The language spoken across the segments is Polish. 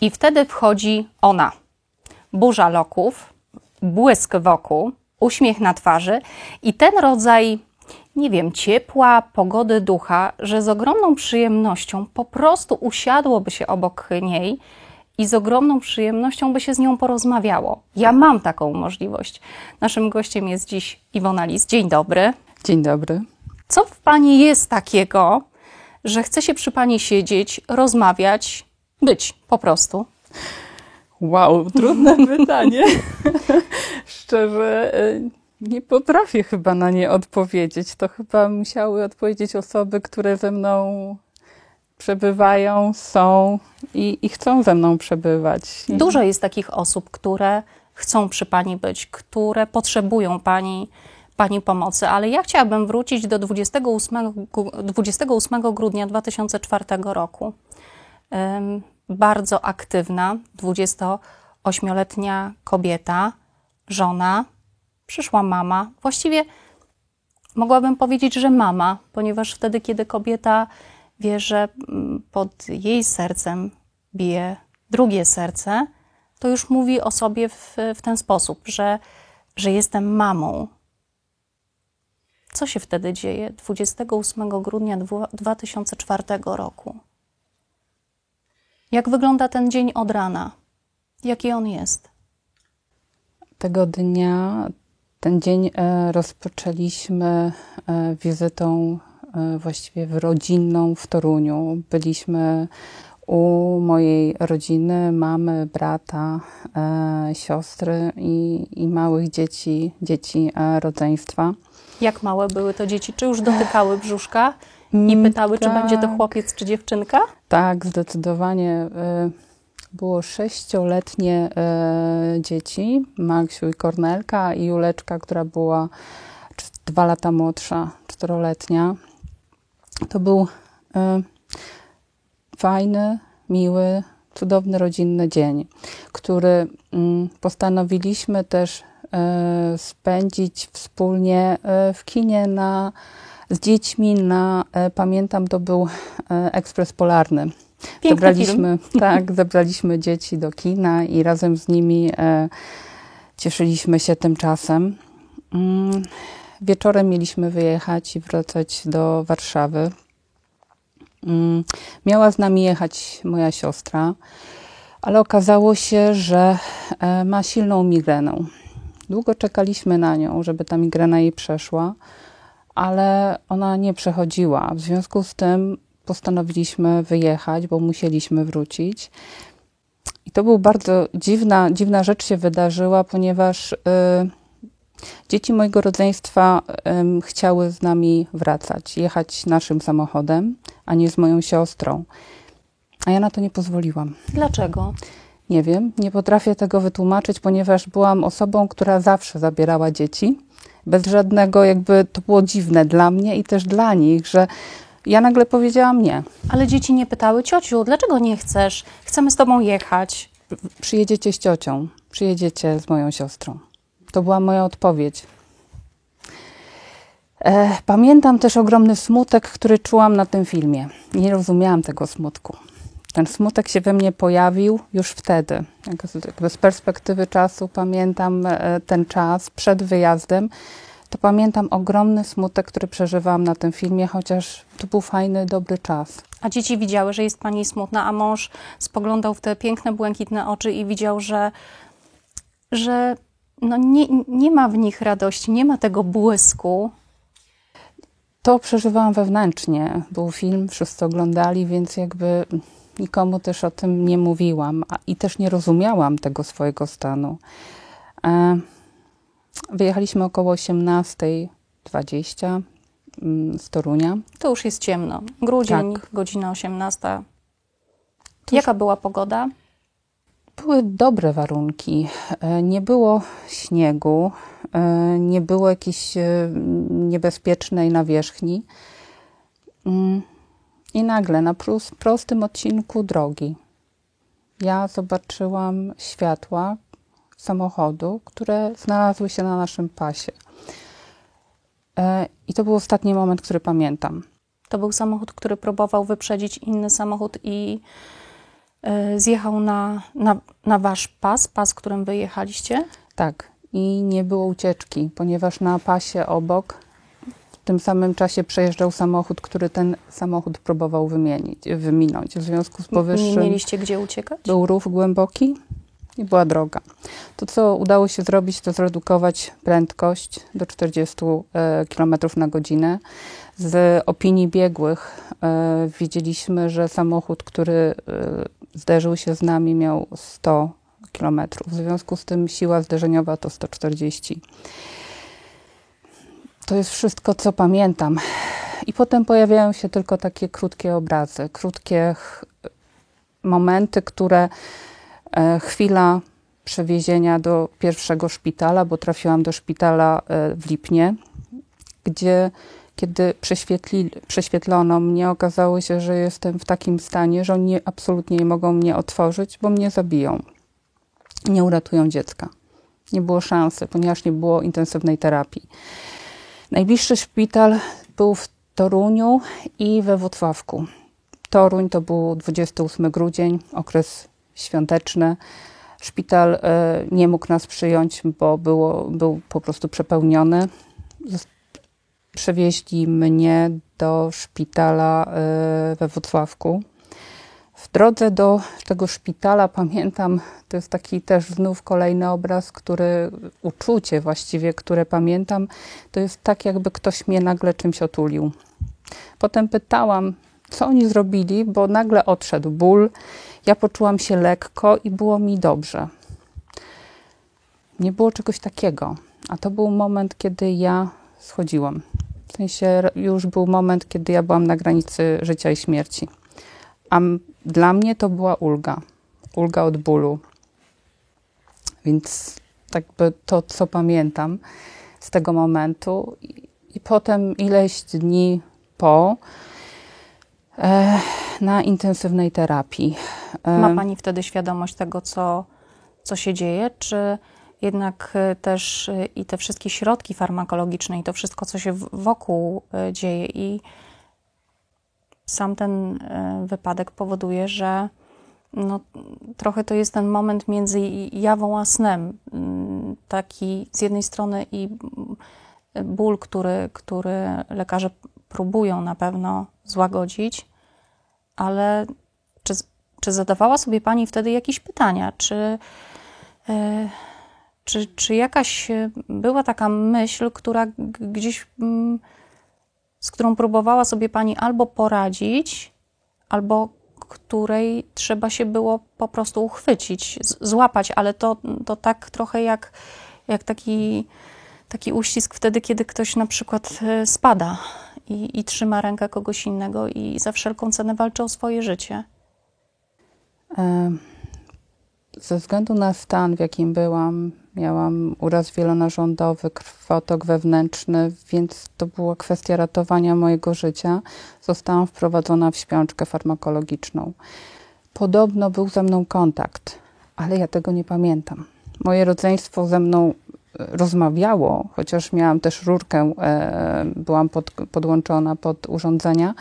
I wtedy wchodzi ona. Burza loków, błysk wokół, uśmiech na twarzy i ten rodzaj, nie wiem, ciepła, pogody ducha, że z ogromną przyjemnością po prostu usiadłoby się obok niej i z ogromną przyjemnością by się z nią porozmawiało. Ja mam taką możliwość. Naszym gościem jest dziś Iwona Lis. Dzień dobry. Dzień dobry. Co w Pani jest takiego, że chce się przy Pani siedzieć, rozmawiać, być po prostu? Wow, trudne pytanie. Szczerze, y, nie potrafię chyba na nie odpowiedzieć. To chyba musiały odpowiedzieć osoby, które ze mną przebywają, są i, i chcą ze mną przebywać. Dużo jest takich osób, które chcą przy Pani być, które potrzebują Pani, Pani pomocy, ale ja chciałabym wrócić do 28, 28 grudnia 2004 roku. Bardzo aktywna, 28-letnia kobieta, żona, przyszła mama. Właściwie mogłabym powiedzieć, że mama, ponieważ wtedy, kiedy kobieta wie, że mm, pod jej sercem bije drugie serce, to już mówi o sobie w, w ten sposób, że, że jestem mamą. Co się wtedy dzieje 28 grudnia 2004 roku? Jak wygląda ten dzień od rana? Jaki on jest? Tego dnia, ten dzień e, rozpoczęliśmy e, wizytą e, właściwie w rodzinną w Toruniu. Byliśmy u mojej rodziny, mamy, brata, siostry i, i małych dzieci, dzieci rodzeństwa. Jak małe były to dzieci? Czy już dotykały brzuszka i pytały, tak. czy będzie to chłopiec czy dziewczynka? Tak, zdecydowanie. Było sześcioletnie dzieci, Maksiu i Kornelka i Juleczka, która była dwa lata młodsza, czteroletnia. To był fajny, miły, cudowny rodzinny dzień, który mm, postanowiliśmy też spędzić wspólnie w kinie na z dziećmi na, e, pamiętam, to był e, ekspres polarny. Piękny zabraliśmy, film. tak, zabraliśmy dzieci do kina i razem z nimi e, cieszyliśmy się tym czasem. Mm, wieczorem mieliśmy wyjechać i wracać do Warszawy. Mm, miała z nami jechać moja siostra, ale okazało się, że ma silną migrenę. Długo czekaliśmy na nią, żeby ta migrena jej przeszła ale ona nie przechodziła. W związku z tym postanowiliśmy wyjechać, bo musieliśmy wrócić. I to był bardzo dziwna, dziwna rzecz się wydarzyła, ponieważ y, dzieci mojego rodzeństwa y, chciały z nami wracać, jechać naszym samochodem, a nie z moją siostrą. A ja na to nie pozwoliłam. Dlaczego? Nie wiem, nie potrafię tego wytłumaczyć, ponieważ byłam osobą, która zawsze zabierała dzieci bez żadnego, jakby to było dziwne dla mnie i też dla nich, że ja nagle powiedziałam nie. Ale dzieci nie pytały, ciociu, dlaczego nie chcesz? Chcemy z tobą jechać. Przyjedziecie z ciocią, przyjedziecie z moją siostrą. To była moja odpowiedź. E, pamiętam też ogromny smutek, który czułam na tym filmie. Nie rozumiałam tego smutku. Ten smutek się we mnie pojawił już wtedy. Jakby z perspektywy czasu pamiętam e, ten czas przed wyjazdem. To pamiętam ogromny smutek, który przeżywałam na tym filmie, chociaż to był fajny, dobry czas. A dzieci widziały, że jest pani smutna, a mąż spoglądał w te piękne, błękitne oczy i widział, że, że no nie, nie ma w nich radości, nie ma tego błysku. To przeżywałam wewnętrznie. Był film, wszyscy oglądali, więc jakby nikomu też o tym nie mówiłam a, i też nie rozumiałam tego swojego stanu. E, wyjechaliśmy około 18.20 mm, z Torunia. To już jest ciemno. Grudzień, tak. godzina 18. Jaka była pogoda? Były dobre warunki. E, nie było śniegu, e, nie było jakiejś e, niebezpiecznej nawierzchni. I nagle na prostym odcinku drogi ja zobaczyłam światła samochodu, które znalazły się na naszym pasie. E, I to był ostatni moment, który pamiętam. To był samochód, który próbował wyprzedzić inny samochód i e, zjechał na, na, na wasz pas, pas, którym wyjechaliście? Tak. I nie było ucieczki, ponieważ na pasie obok tym samym czasie przejeżdżał samochód, który ten samochód próbował wymienić, wyminąć. W związku z powyższym... Nie mieliście gdzie uciekać? Był rów głęboki i była droga. To, co udało się zrobić, to zredukować prędkość do 40 km na godzinę. Z opinii biegłych e, wiedzieliśmy, że samochód, który e, zderzył się z nami, miał 100 km. W związku z tym siła zderzeniowa to 140. To jest wszystko, co pamiętam. I potem pojawiają się tylko takie krótkie obrazy, krótkie momenty, które e, chwila przewiezienia do pierwszego szpitala, bo trafiłam do szpitala e, w Lipnie, gdzie kiedy prześwietlono mnie, okazało się, że jestem w takim stanie, że oni absolutnie nie mogą mnie otworzyć, bo mnie zabiją. Nie uratują dziecka. Nie było szansy, ponieważ nie było intensywnej terapii. Najbliższy szpital był w Toruniu i we Włocławku. Toruń to był 28 grudzień, okres świąteczny. Szpital e, nie mógł nas przyjąć, bo było, był po prostu przepełniony. Przewieźli mnie do szpitala e, we Włocławku. W drodze do tego szpitala pamiętam, to jest taki też znów kolejny obraz, który, uczucie właściwie, które pamiętam, to jest tak, jakby ktoś mnie nagle czymś otulił. Potem pytałam, co oni zrobili, bo nagle odszedł ból. Ja poczułam się lekko i było mi dobrze. Nie było czegoś takiego, a to był moment, kiedy ja schodziłam. W sensie już był moment, kiedy ja byłam na granicy życia i śmierci. A dla mnie to była ulga. Ulga od bólu. Więc tak by to, co pamiętam z tego momentu. I, i potem ileś dni po e, na intensywnej terapii. E, Ma Pani wtedy świadomość tego, co, co się dzieje? Czy jednak e, też e, i te wszystkie środki farmakologiczne i to wszystko, co się wokół e, dzieje i sam ten wypadek powoduje, że no, trochę to jest ten moment między jawą a snem. Mm, taki z jednej strony i ból, który, który lekarze próbują na pewno złagodzić, ale czy, czy zadawała sobie Pani wtedy jakieś pytania? Czy, yy, czy, czy jakaś była taka myśl, która gdzieś, yy, z którą próbowała sobie Pani albo poradzić, albo której trzeba się było po prostu uchwycić, złapać, ale to, to tak trochę jak, jak taki, taki uścisk wtedy, kiedy ktoś na przykład e, spada i, i trzyma rękę kogoś innego i za wszelką cenę walczy o swoje życie. Ze względu na stan, w jakim byłam, miałam uraz wielonarządowy, krwotok wewnętrzny, więc to była kwestia ratowania mojego życia. Zostałam wprowadzona w śpiączkę farmakologiczną. Podobno był ze mną kontakt, ale ja tego nie pamiętam. Moje rodzeństwo ze mną rozmawiało, chociaż miałam też rurkę, e, byłam pod, podłączona pod urządzenia.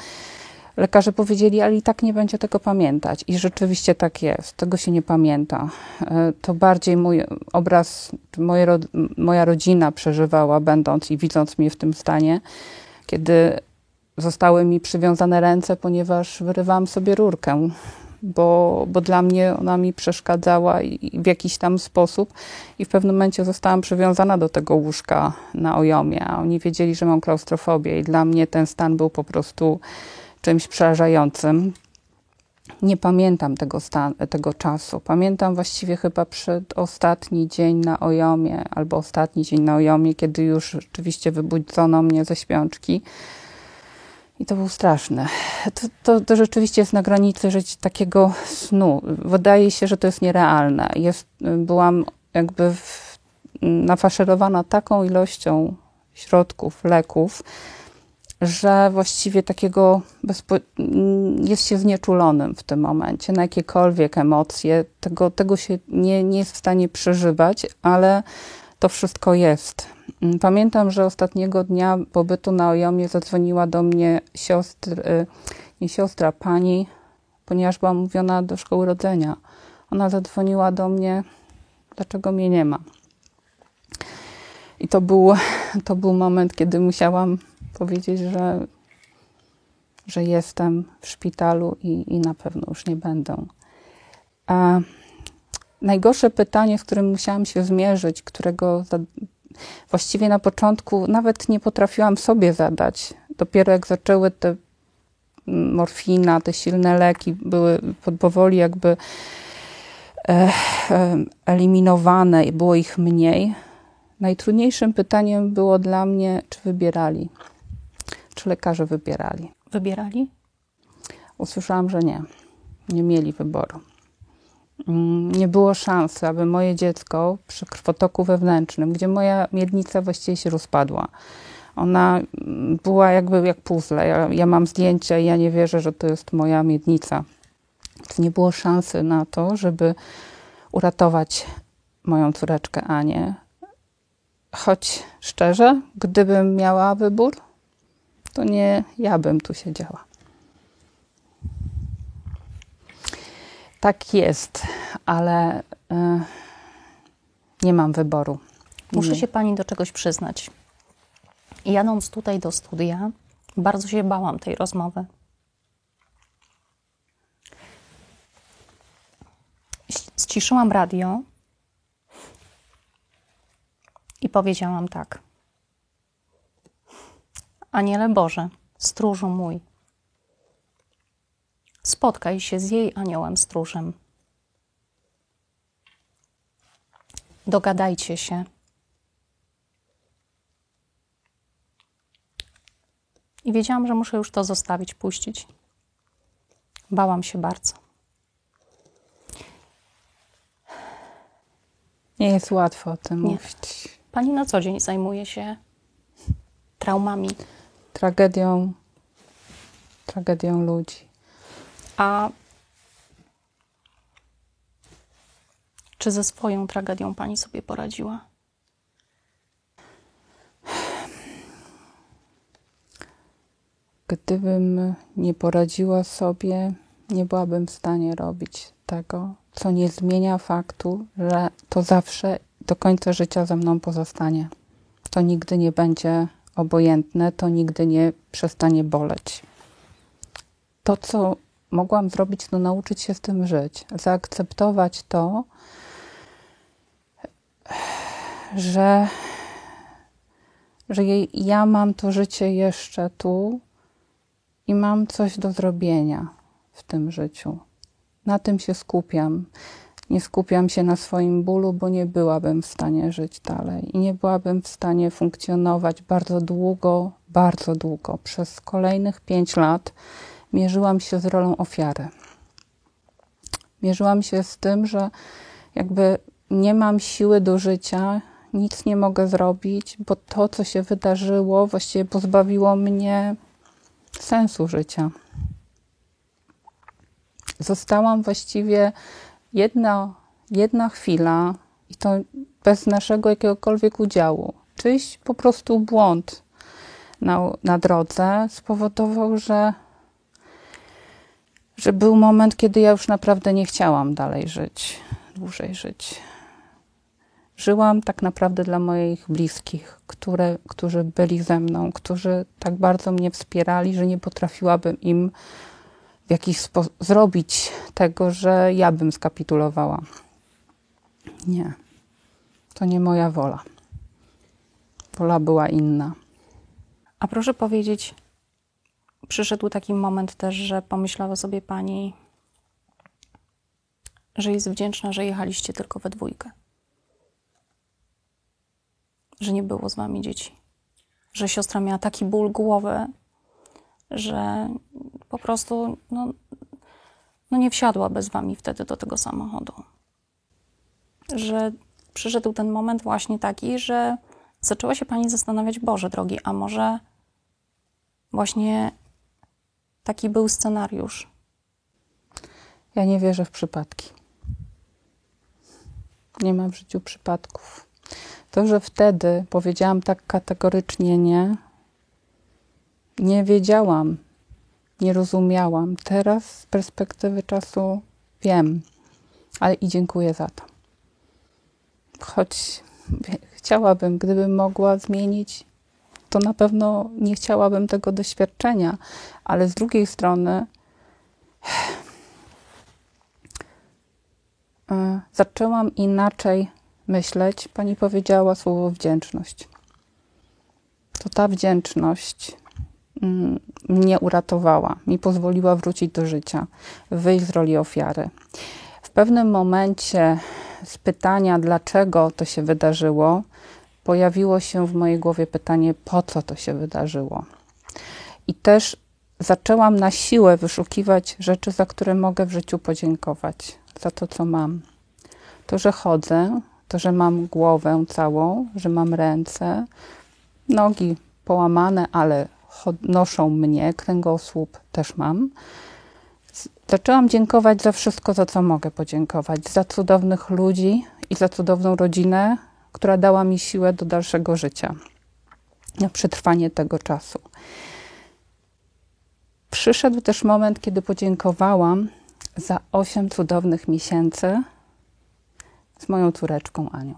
Lekarze powiedzieli, ale i tak nie będzie tego pamiętać. I rzeczywiście tak jest. Tego się nie pamięta. E, to bardziej mój obraz, moje, moja rodzina przeżywała, będąc i widząc mnie w tym stanie, kiedy zostały mi przywiązane ręce, ponieważ wyrywałam sobie rurkę bo, bo dla mnie ona mi przeszkadzała w jakiś tam sposób i w pewnym momencie zostałam przywiązana do tego łóżka na ojomie, a oni wiedzieli, że mam klaustrofobię i dla mnie ten stan był po prostu czymś przerażającym. Nie pamiętam tego, stan, tego czasu. Pamiętam właściwie chyba przed ostatni dzień na ojomie, albo ostatni dzień na ojomie, kiedy już rzeczywiście wybudzono mnie ze śpiączki i to był straszne. To, to, to, rzeczywiście jest na granicy żyć takiego snu. Wydaje się, że to jest nierealne. Jest, byłam jakby w, nafaszerowana taką ilością środków, leków, że właściwie takiego bezpo... jest się znieczulonym w tym momencie na jakiekolwiek emocje. Tego, tego się nie, nie jest w stanie przeżywać, ale to wszystko jest. Mm, pamiętam, że ostatniego dnia pobytu na Ojomie zadzwoniła do mnie siostra, nie siostra, pani, ponieważ byłam mówiona do szkoły rodzenia. Ona zadzwoniła do mnie, dlaczego mnie nie ma. I to był, to był moment, kiedy musiałam powiedzieć, że, że jestem w szpitalu i, i na pewno już nie będę. A najgorsze pytanie, z którym musiałam się zmierzyć, którego właściwie na początku nawet nie potrafiłam sobie zadać. Dopiero jak zaczęły te morfina, te silne leki były powoli jakby e, e, eliminowane i było ich mniej. Najtrudniejszym pytaniem było dla mnie, czy wybierali, czy lekarze wybierali. Wybierali? Usłyszałam, że nie, nie mieli wyboru. Mm, nie było szansy, aby moje dziecko przy krwotoku wewnętrznym, gdzie moja miednica właściwie się rozpadła, ona mm, była jakby jak puzzle. Ja, ja mam zdjęcie i ja nie wierzę, że to jest moja miednica. Nie było szansy na to, żeby uratować moją córeczkę Anię. Choć szczerze, gdybym miała wybór, to nie ja bym tu siedziała. Tak jest, ale y, nie mam wyboru. Muszę się pani do czegoś przyznać. Jadąc tutaj do studia, bardzo się bałam tej rozmowy. Ściszyłam radio i powiedziałam tak. Aniele Boże, stróżu mój, spotkaj się z jej aniołem stróżem. Dogadajcie się. I wiedziałam, że muszę już to zostawić, puścić. Bałam się bardzo. Nie jest łatwo o tym Nie. mówić. Pani na co dzień zajmuje się traumami, Tragedią, tragedią ludzi. a czy ze swoją tragedią pani sobie poradziła? Gdybym nie poradziła sobie, nie byłabym w stanie robić tego, co nie zmienia faktu, że to zawsze do końca życia ze mną pozostanie. To nigdy nie będzie obojętne, to nigdy nie przestanie boleć. To, co mogłam zrobić, to nauczyć się z tym żyć, zaakceptować to, że, że ja mam to życie jeszcze tu i mam coś do zrobienia w tym życiu. Na tym się skupiam. Nie skupiam się na swoim bólu, bo nie byłabym w stanie żyć dalej i nie byłabym w stanie funkcjonować bardzo długo, bardzo długo. Przez kolejnych pięć lat mierzyłam się z rolą ofiary. Mierzyłam się z tym, że jakby nie mam siły do życia, nic nie mogę zrobić, bo to, co się wydarzyło, właściwie pozbawiło mnie sensu życia. Zostałam właściwie jedna, jedna chwila i to bez naszego jakiegokolwiek udziału. Czyjś po prostu błąd na, na drodze spowodował, że, że był moment, kiedy ja już naprawdę nie chciałam dalej żyć, dłużej żyć. Żyłam tak naprawdę dla moich bliskich, które, którzy byli ze mną, którzy tak bardzo mnie wspierali, że nie potrafiłabym im w jakiś sposób zrobić tego, że ja bym skapitulowała. Nie. To nie moja wola. Wola była inna. A proszę powiedzieć, przyszedł taki moment też, że pomyślała sobie pani, że jest wdzięczna, że jechaliście tylko we dwójkę. Że nie było z wami dzieci. Że siostra miała taki ból głowy, że po prostu no, no nie wsiadła bez wami wtedy do tego samochodu. Że przyszedł ten moment właśnie taki, że zaczęła się pani zastanawiać, Boże drogi, a może właśnie taki był scenariusz. Ja nie wierzę w przypadki. Nie ma w życiu przypadków. To, że wtedy powiedziałam tak kategorycznie nie, nie wiedziałam, nie rozumiałam. Teraz z perspektywy czasu wiem, ale i dziękuję za to. Choć chciałabym, gdybym mogła zmienić, to na pewno nie chciałabym tego doświadczenia, ale z drugiej strony e, zaczęłam inaczej myśleć. Pani powiedziała słowo wdzięczność. To ta wdzięczność mnie uratowała, mi pozwoliła wrócić do życia, wyjść z roli ofiary. W pewnym momencie z pytania, dlaczego to się wydarzyło, pojawiło się w mojej głowie pytanie, po co to się wydarzyło. I też zaczęłam na siłę wyszukiwać rzeczy, za które mogę w życiu podziękować, za to, co mam. To, że chodzę, to, że mam głowę całą, że mam ręce, nogi połamane, ale noszą mnie, kręgosłup też mam. Zaczęłam dziękować za wszystko, za co mogę podziękować. Za cudownych ludzi i za cudowną rodzinę, która dała mi siłę do dalszego życia, na przetrwanie tego czasu. Przyszedł też moment, kiedy podziękowałam za osiem cudownych miesięcy z moją córeczką Anią.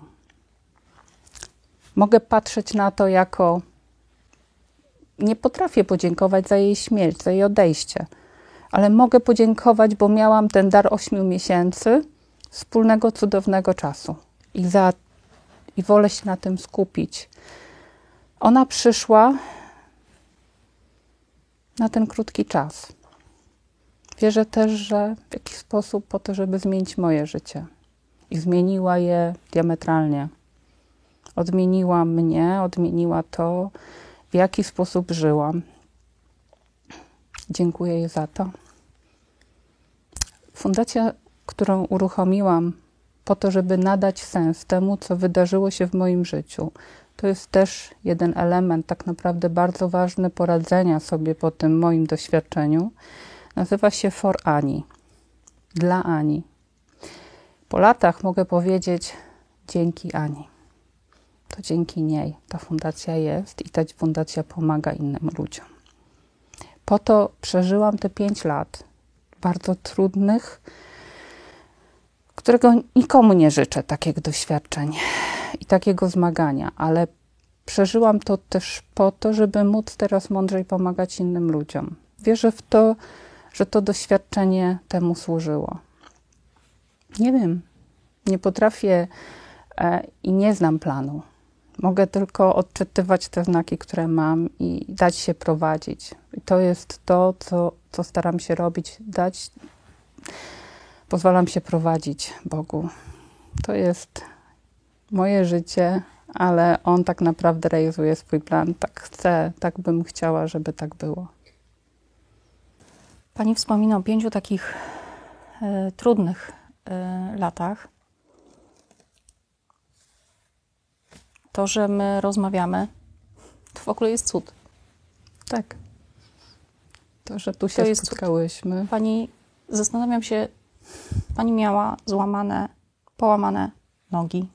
Mogę patrzeć na to jako. Nie potrafię podziękować za jej śmierć, za jej odejście, ale mogę podziękować, bo miałam ten dar ośmiu miesięcy wspólnego, cudownego czasu i, za, i wolę się na tym skupić. Ona przyszła na ten krótki czas. Wierzę też, że w jakiś sposób po to, żeby zmienić moje życie i zmieniła je diametralnie. Odmieniła mnie, odmieniła to, w jaki sposób żyłam. Dziękuję jej za to. Fundacja, którą uruchomiłam po to, żeby nadać sens temu, co wydarzyło się w moim życiu, to jest też jeden element, tak naprawdę bardzo ważny poradzenia sobie po tym moim doświadczeniu. Nazywa się For Ani. Dla Ani. Po latach mogę powiedzieć dzięki Ani. To dzięki niej ta fundacja jest i ta fundacja pomaga innym ludziom. Po to przeżyłam te pięć lat bardzo trudnych, którego nikomu nie życzę takiego doświadczeń i takiego zmagania, ale przeżyłam to też po to, żeby móc teraz mądrzej pomagać innym ludziom. Wierzę w to, że to doświadczenie temu służyło. Nie wiem, nie potrafię e, i nie znam planu. Mogę tylko odczytywać te znaki, które mam i dać się prowadzić. I to jest to, co, co staram się robić, dać, pozwalam się prowadzić Bogu. To jest moje życie, ale On tak naprawdę realizuje swój plan. Tak chcę, tak bym chciała, żeby tak było. Pani wspomina o pięciu takich e, trudnych e, latach. To, że my rozmawiamy, to w ogóle jest cud. Tak. To, że tu się spotkałyśmy. Cud. Pani, zastanawiam się, pani miała złamane, połamane nogi,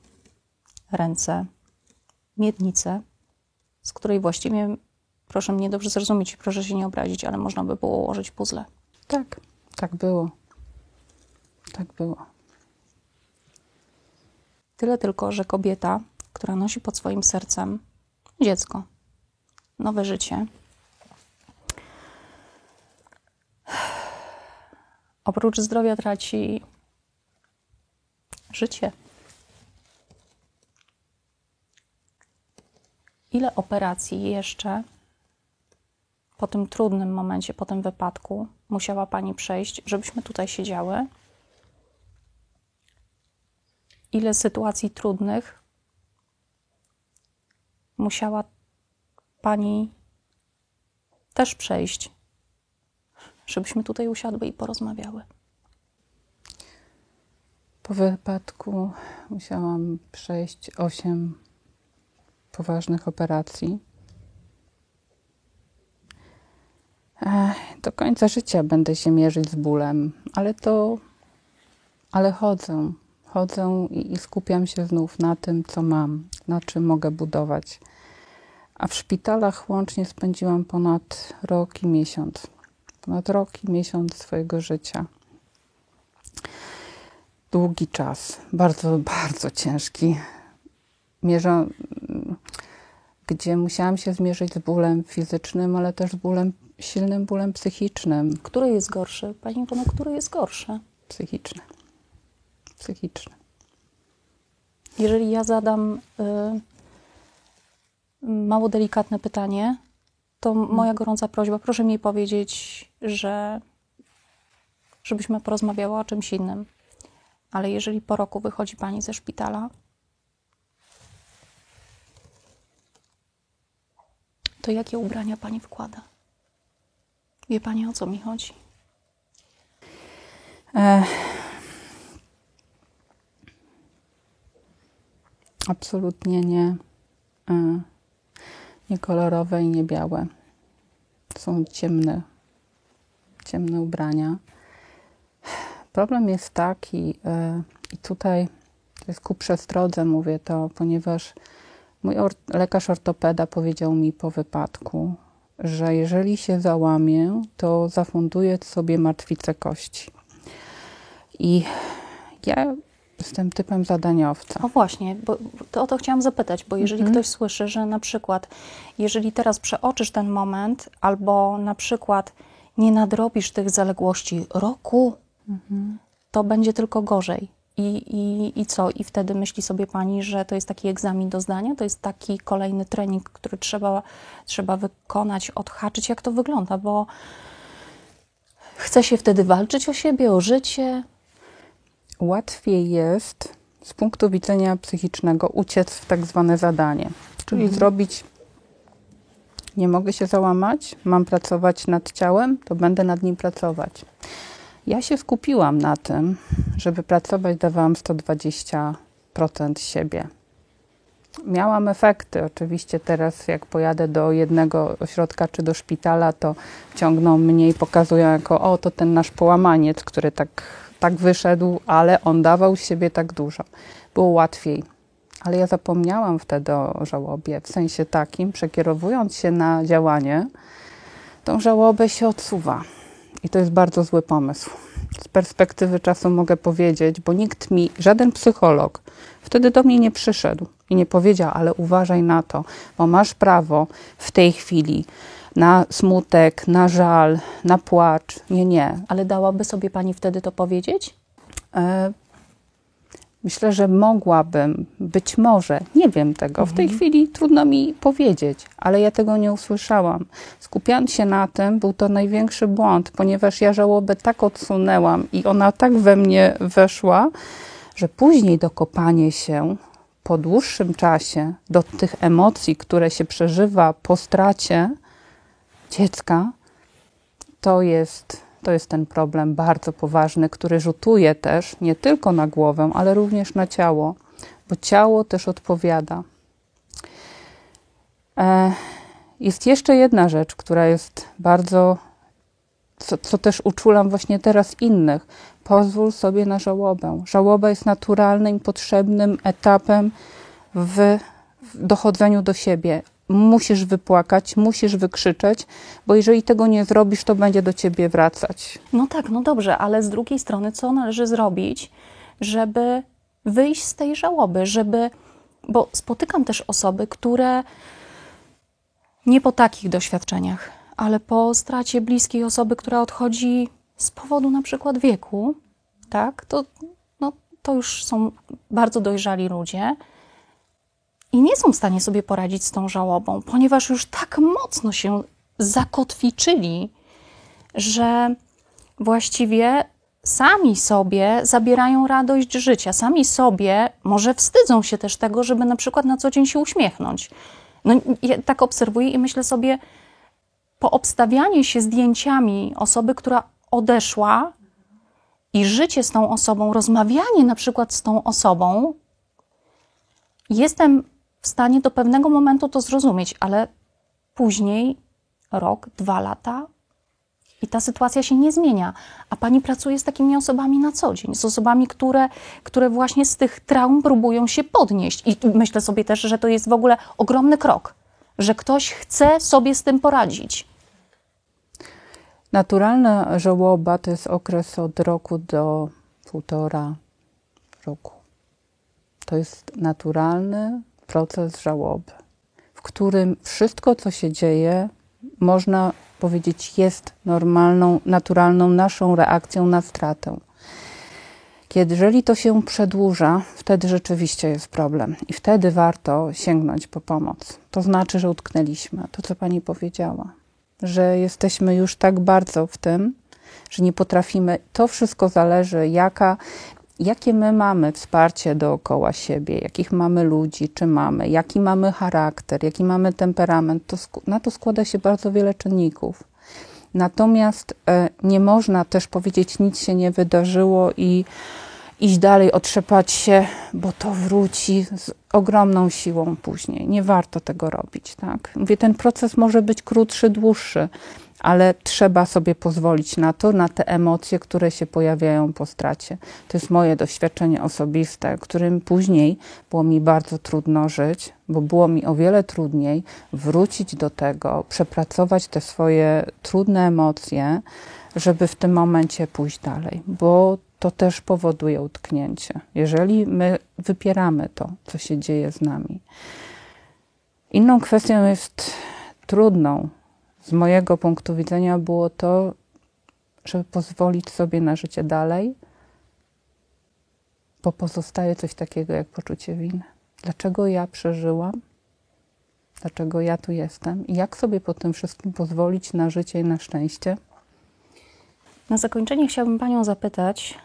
ręce, miednicę, z której właściwie, proszę mnie dobrze zrozumieć, proszę się nie obrazić, ale można by było ułożyć puzzle. Tak, tak było. Tak było. Tyle tylko, że kobieta, która nosi pod swoim sercem dziecko, nowe życie, oprócz zdrowia traci życie. Ile operacji jeszcze po tym trudnym momencie, po tym wypadku musiała Pani przejść, żebyśmy tutaj siedziały? Ile sytuacji trudnych musiała Pani też przejść, żebyśmy tutaj usiadły i porozmawiały? Po wypadku musiałam przejść osiem poważnych operacji. Do końca życia będę się mierzyć z bólem, ale to, ale chodzę, chodzę i, i skupiam się znów na tym, co mam, na czym mogę budować. A w szpitalach łącznie spędziłam ponad rok i miesiąc. ponad rok i miesiąc swojego życia. Długi czas, bardzo, bardzo ciężki. Mierzę, gdzie musiałam się zmierzyć z bólem fizycznym, ale też z bólem, silnym bólem psychicznym. Który jest gorszy? Pani Iwono, który jest gorszy? Psychiczny. Psychiczny. Jeżeli ja zadam y, mało delikatne pytanie, to moja gorąca prośba, proszę mi powiedzieć, że żebyśmy porozmawiały o czymś innym. Ale jeżeli po roku wychodzi pani ze szpitala, to jakie ubrania pani wkłada? Wie pani o co mi chodzi? E, absolutnie nie, e, nie kolorowe i nie białe. Są ciemne, ciemne ubrania. Problem jest taki, e, i tutaj to jest ku przestrodze mówię to, ponieważ mój or lekarz ortopeda powiedział mi po wypadku, że jeżeli się załamię, to zafunduję sobie martwicę kości. I ja jestem typem zadaniowca. O właśnie, bo to o to chciałam zapytać, bo jeżeli Mhm. ktoś słyszy, że na przykład, jeżeli teraz przeoczysz ten moment, albo na przykład nie nadrobisz tych zaległości roku, Mhm. to będzie tylko gorzej. I, i, I co? I wtedy myśli sobie pani, że to jest taki egzamin do zdania, to jest taki kolejny trening, który trzeba, trzeba wykonać, odhaczyć. Jak to wygląda? Bo chce się wtedy walczyć o siebie, o życie. Łatwiej jest z punktu widzenia psychicznego uciec w tak zwane zadanie, czyli Mhm. zrobić. Nie mogę się załamać, mam pracować nad ciałem, to będę nad nim pracować. Ja się skupiłam na tym, żeby pracować, dawałam 120% siebie. Miałam efekty. Oczywiście teraz, jak pojadę do jednego ośrodka czy do szpitala, to ciągną mnie i pokazują jako, o, to ten nasz połamaniec, który tak, tak wyszedł, ale on dawał siebie tak dużo. Było łatwiej. Ale ja zapomniałam wtedy o żałobie, w sensie takim, przekierowując się na działanie, tą żałobę się odsuwa. I to jest bardzo zły pomysł. Z perspektywy czasu mogę powiedzieć, bo nikt mi, żaden psycholog wtedy do mnie nie przyszedł i nie powiedział, ale uważaj na to, bo masz prawo w tej chwili na smutek, na żal, na płacz. Nie, nie. Ale dałaby sobie pani wtedy to powiedzieć? E, Myślę, że mogłabym, być może, nie wiem tego, w tej chwili trudno mi powiedzieć, ale ja tego nie usłyszałam. Skupiając się na tym, był to największy błąd, ponieważ ja żałobę tak odsunęłam i ona tak we mnie weszła, że później dokopanie się po dłuższym czasie do tych emocji, które się przeżywa po stracie dziecka, to jest, to jest ten problem bardzo poważny, który rzutuje też nie tylko na głowę, ale również na ciało, bo ciało też odpowiada. E, jest jeszcze jedna rzecz, która jest bardzo, co, co też uczulam właśnie teraz innych. Pozwól sobie na żałobę. Żałoba jest naturalnym, potrzebnym etapem w, w dochodzeniu do siebie. Musisz wypłakać, musisz wykrzyczeć, bo jeżeli tego nie zrobisz, to będzie do ciebie wracać. No tak, no dobrze, ale z drugiej strony, co należy zrobić, żeby wyjść z tej żałoby, żeby. Bo spotykam też osoby, które nie po takich doświadczeniach, ale po stracie bliskiej osoby, która odchodzi z powodu na przykład wieku, tak, to, no, to już są bardzo dojrzali ludzie i nie są w stanie sobie poradzić z tą żałobą, ponieważ już tak mocno się zakotwiczyli, że właściwie sami sobie zabierają radość życia, sami sobie może wstydzą się też tego, żeby na przykład na co dzień się uśmiechnąć. No, ja tak obserwuję i myślę sobie, poobstawianie się zdjęciami osoby, która odeszła i życie z tą osobą, rozmawianie na przykład z tą osobą, jestem w stanie do pewnego momentu to zrozumieć, ale później, rok, dwa lata, i ta sytuacja się nie zmienia. A pani pracuje z takimi osobami na co dzień, z osobami, które, które właśnie z tych traum próbują się podnieść. I myślę sobie też, że to jest w ogóle ogromny krok, że ktoś chce sobie z tym poradzić. Naturalna żałoba to jest okres od roku do półtora roku. To jest naturalny proces żałoby, w którym wszystko, co się dzieje, można powiedzieć, jest normalną, naturalną naszą reakcją na stratę. Kiedy, jeżeli to się przedłuża, wtedy rzeczywiście jest problem i wtedy warto sięgnąć po pomoc. To znaczy, że utknęliśmy, to co pani powiedziała, że jesteśmy już tak bardzo w tym, że nie potrafimy. To wszystko zależy, jaka, jakie my mamy wsparcie dookoła siebie, jakich mamy ludzi, czy mamy, jaki mamy charakter, jaki mamy temperament. To, na to składa się bardzo wiele czynników. Natomiast e, nie można też powiedzieć, nic się nie wydarzyło i iść dalej, otrzepać się, bo to wróci z ogromną siłą później. Nie warto tego robić, tak? Mówię, ten proces może być krótszy, dłuższy, ale trzeba sobie pozwolić na to, na te emocje, które się pojawiają po stracie. To jest moje doświadczenie osobiste, którym później było mi bardzo trudno żyć, bo było mi o wiele trudniej wrócić do tego, przepracować te swoje trudne emocje, żeby w tym momencie pójść dalej, bo to też powoduje utknięcie. Jeżeli my wypieramy to, co się dzieje z nami. Inną kwestią jest trudną, z mojego punktu widzenia, było to, żeby pozwolić sobie na życie dalej, bo pozostaje coś takiego jak poczucie winy. Dlaczego ja przeżyłam? Dlaczego ja tu jestem? I jak sobie po tym wszystkim pozwolić na życie i na szczęście? Na zakończenie chciałabym Panią zapytać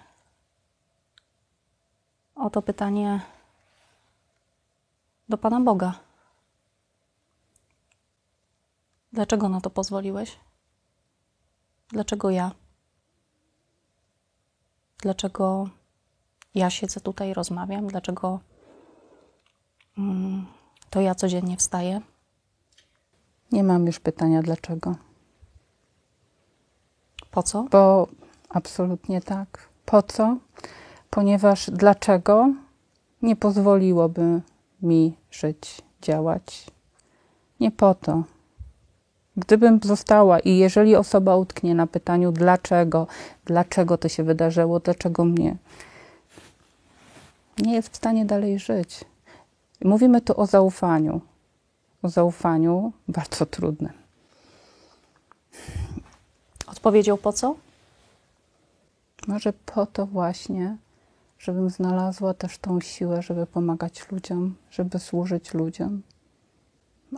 o to pytanie do Pana Boga. Dlaczego na to pozwoliłeś? Dlaczego ja? Dlaczego ja siedzę tutaj i rozmawiam? Dlaczego mm, to ja codziennie wstaję? Nie mam już pytania dlaczego. Po co? Bo absolutnie tak. Po co? Ponieważ dlaczego nie pozwoliłoby mi żyć, działać? Nie po to. Gdybym została i jeżeli osoba utknie na pytaniu, dlaczego, dlaczego to się wydarzyło, dlaczego mnie, nie jest w stanie dalej żyć. Mówimy tu o zaufaniu. O zaufaniu bardzo trudnym. Odpowiedział po co? Może po to właśnie, żebym znalazła też tą siłę, żeby pomagać ludziom, żeby służyć ludziom.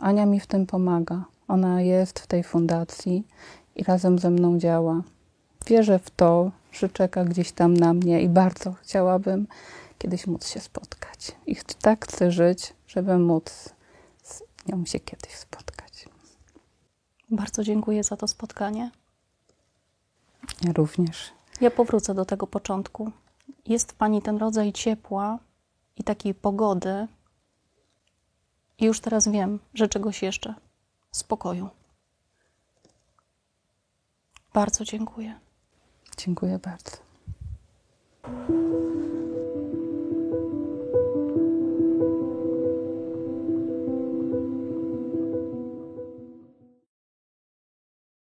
Ania mi w tym pomaga. Ona jest w tej fundacji i razem ze mną działa. Wierzę w to, że czeka gdzieś tam na mnie i bardzo chciałabym kiedyś móc się spotkać. I tak chcę żyć, żeby móc z nią się kiedyś spotkać. Bardzo dziękuję za to spotkanie. Ja również. Ja powrócę do tego początku. Jest w Pani ten rodzaj ciepła i takiej pogody. I już teraz wiem, że czegoś jeszcze spokoju. Bardzo dziękuję. Dziękuję bardzo.